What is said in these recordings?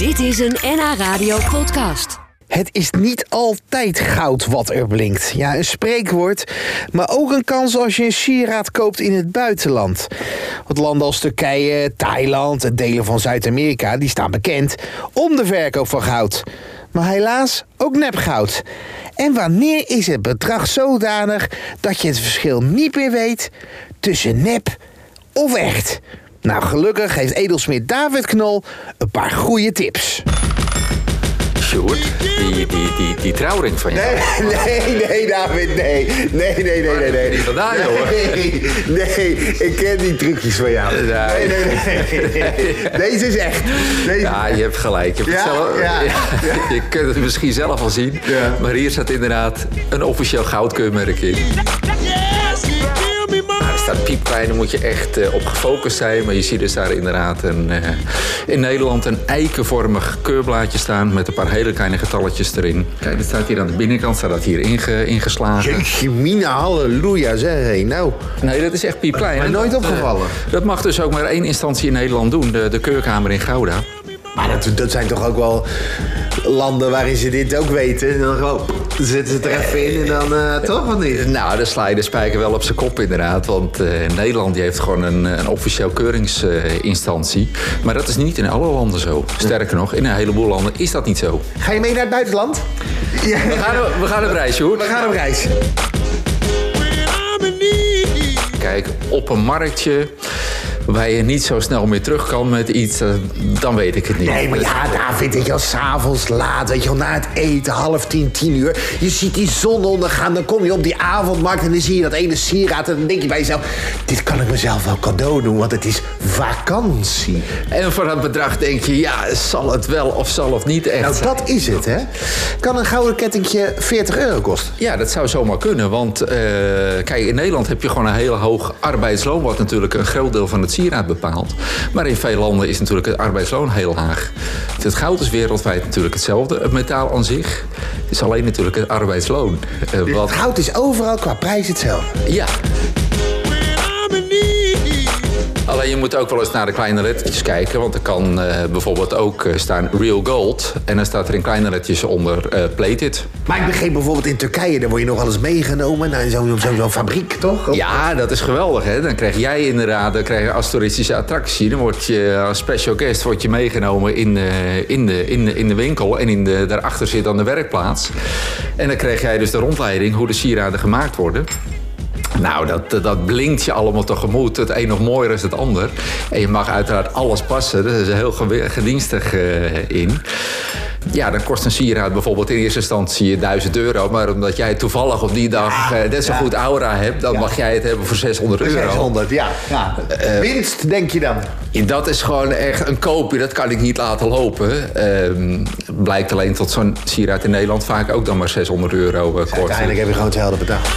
Dit is een NH Radio podcast. Het is niet altijd goud wat er blinkt. Ja, een spreekwoord, maar ook een kans als je een sieraad koopt in het buitenland. Want landen als Turkije, Thailand en delen van Zuid-Amerika... die staan bekend om de verkoop van goud. Maar helaas ook nepgoud. En wanneer is het bedrag zodanig dat je het verschil niet meer weet tussen nep of echt? Nou, gelukkig heeft edelsmid David Knol een paar goede tips. Sjoerd, die, die, die, die trouwring van jou. Nee, nee, nee, David, nee. Nee, nee, nee, nee, nee. Vandaan, joh. Nee, nee, ik ken die trucjes van jou. Nee. Nee, nee, nee. Deze is echt. Deze... Ja, je hebt gelijk. Je, hebt Ja, zelf, ja, ja. je kunt het misschien zelf al zien. Ja. Maar hier staat inderdaad een officieel goudkeurmerk in. Staat piepklein, daar moet je echt eh, op gefocust zijn. Maar je ziet dus daar inderdaad een, eh, in Nederland een eikenvormig keurblaadje staan... met een paar hele kleine getalletjes erin. Kijk, dat staat hier aan de binnenkant, staat dat hier inge, ingeslagen. Mina, halleluja, zeg hé. Nou, Nee, dat is echt piepklein. En nooit eh, opgevallen. dat mag dus ook maar één instantie in Nederland doen. De, de keurkamer in Gouda. Maar dat, dat zijn toch ook wel landen waarin ze dit ook weten. En dan gewoon zetten ze er even in en dan eh, toch of niet? Nou, daar sla je de spijker wel op zijn kop inderdaad. Want eh, Nederland die heeft gewoon een, een officieel keuringsinstantie. maar dat is niet in alle landen zo. Sterker nog, in een heleboel landen is dat niet zo. Ga je mee naar het buitenland? Ja. We gaan, op- we gaan op reis, hoor. We gaan op reis. Kijk, op een marktje waar je niet zo snel meer terug kan met iets, eh, dan weet ik het niet. Nee, maar ja, David, weet je wel, s'avonds laat, weet je wel, na het eten, half tien, tien uur. Je ziet die zon ondergaan, dan kom je op die avondmarkt en dan zie je dat ene sieraad. En dan denk je bij jezelf, dit kan ik mezelf wel cadeau doen, want het is vakantie. En voor dat bedrag denk je, ja, zal het wel of zal het niet echt Nou, zijn? dat is het, hè. Kan een gouden kettingje 40 euro kosten? Ja, dat zou zomaar kunnen. Want eh, kijk, in Nederland heb je gewoon een heel hoog arbeidsloon... wat natuurlijk een groot deel van het sieraad bepaalt. Maar in veel landen is natuurlijk het arbeidsloon heel laag. Het goud is wereldwijd natuurlijk hetzelfde. Het metaal aan zich is alleen natuurlijk het arbeidsloon. Eh, wat, Goud is overal qua prijs hetzelfde. ja. Alleen je moet ook wel eens naar de kleine lettertjes kijken. Want er kan eh, bijvoorbeeld ook eh, staan real gold. En dan staat er in kleine lettertjes onder eh, plated. Maar ik begreep bijvoorbeeld in Turkije, daar word je nog wel eens meegenomen naar zo'n fabriek, toch? Of- Ja, dat is geweldig. Hè? Dan krijg jij inderdaad, dan krijg je als toeristische attractie. Dan word je als special guest word je meegenomen in de, in de, in de, in de winkel. En in de, daarachter zit dan de werkplaats. En dan krijg jij dus de rondleiding hoe de sieraden gemaakt worden. Nou, dat, dat blinkt je allemaal tegemoet. Het een nog mooier is het ander. En je mag uiteraard alles passen. Daar is heel gedienstig eh, in. Ja, dan kost een sieraad bijvoorbeeld in eerste instantie 1000 euro. Maar omdat jij toevallig op die dag eh, net zo ja. goed aura hebt... dan mag jij het hebben voor 600 euro. 600, ja. ja. Winst, denk je dan? En Dat is gewoon echt een koopje, dat kan ik niet laten lopen. Ehm, blijkt alleen tot zo'n sieraad in Nederland vaak ook dan maar 600 euro eh, kost. Uiteindelijk heb je gewoon hetzelfde betaald.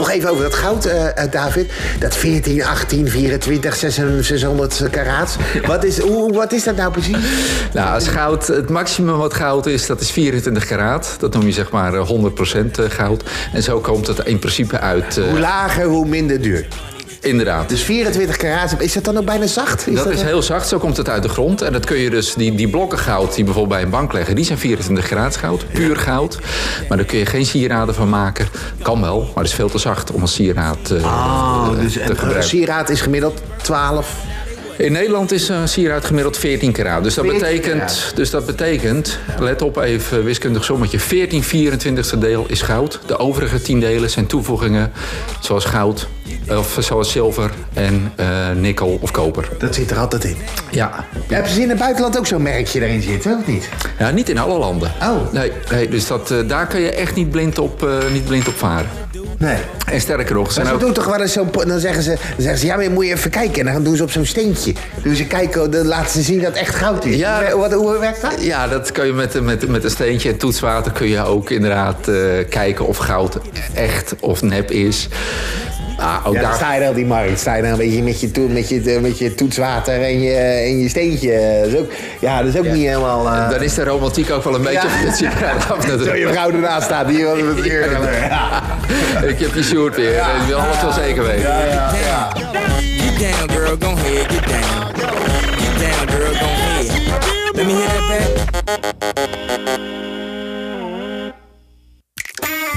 Nog even over dat goud, eh, eh, David. Dat 14, 18, 24, 600, 600 karaats. Wat is, hoe, wat is dat nou precies? Nou, als goud, het maximum wat goud is, dat is 24 karaat. Dat noem je zeg maar eh, 100% goud. En zo komt het in principe uit. eh, Hoe lager, hoe minder duur. Inderdaad. Dus 24 karaats, is dat dan ook bijna zacht? dat is dan- heel zacht, zo komt het uit de grond. En dat kun je dus, die, die blokken goud die bijvoorbeeld bij een bank leggen, die zijn 24 graad goud, puur goud. Maar daar kun je geen sieraden van maken. Kan wel, maar het is veel te zacht om als sieraad eh, Oh, dus te een, een gebruiken. sieraad is gemiddeld 12. In Nederland is een sieraad gemiddeld 14 karaat. Dus dat, 14 betekent, dus dat betekent, let op even, wiskundig sommetje. 14 24ste deel is goud. De overige 10 delen zijn toevoegingen zoals goud, of zoals zilver en eh, nikkel of koper. Dat zit er altijd in. Ja. Heb je in het buitenland ook zo'n merkje erin zitten, of niet? ja, niet in alle landen. Oh. Nee, nee dus dat, eh, daar kan je echt niet blind op, eh, niet blind op varen. Nee. En sterker nog, Maar ze ook... doen toch wel eens zo'n... Dan zeggen ze, dan zeggen ze, ja, maar moet je even kijken. En dan doen ze op zo'n steentje. Doen ze kijken, dan laten ze zien dat het echt goud is. Ja. Hoe, wat, hoe werkt dat? Ja, dat kun je met, met, met een steentje en toetswater kun je ook inderdaad eh, kijken of goud echt of nep is. Ah, ook Ja, daar sta je dan op die markt. Sta je dan een beetje met je, met je, met je toetswater en je, en je steentje. Dat is ook, ja, dat is ook niet helemaal... eh, Dan is de romantiek ook wel een beetje Ja. sigaret af Zo je vrouw ernaast staat. Die wil het. Ja. Ik heb je shoot weer, ik wil alles wel zeker weten.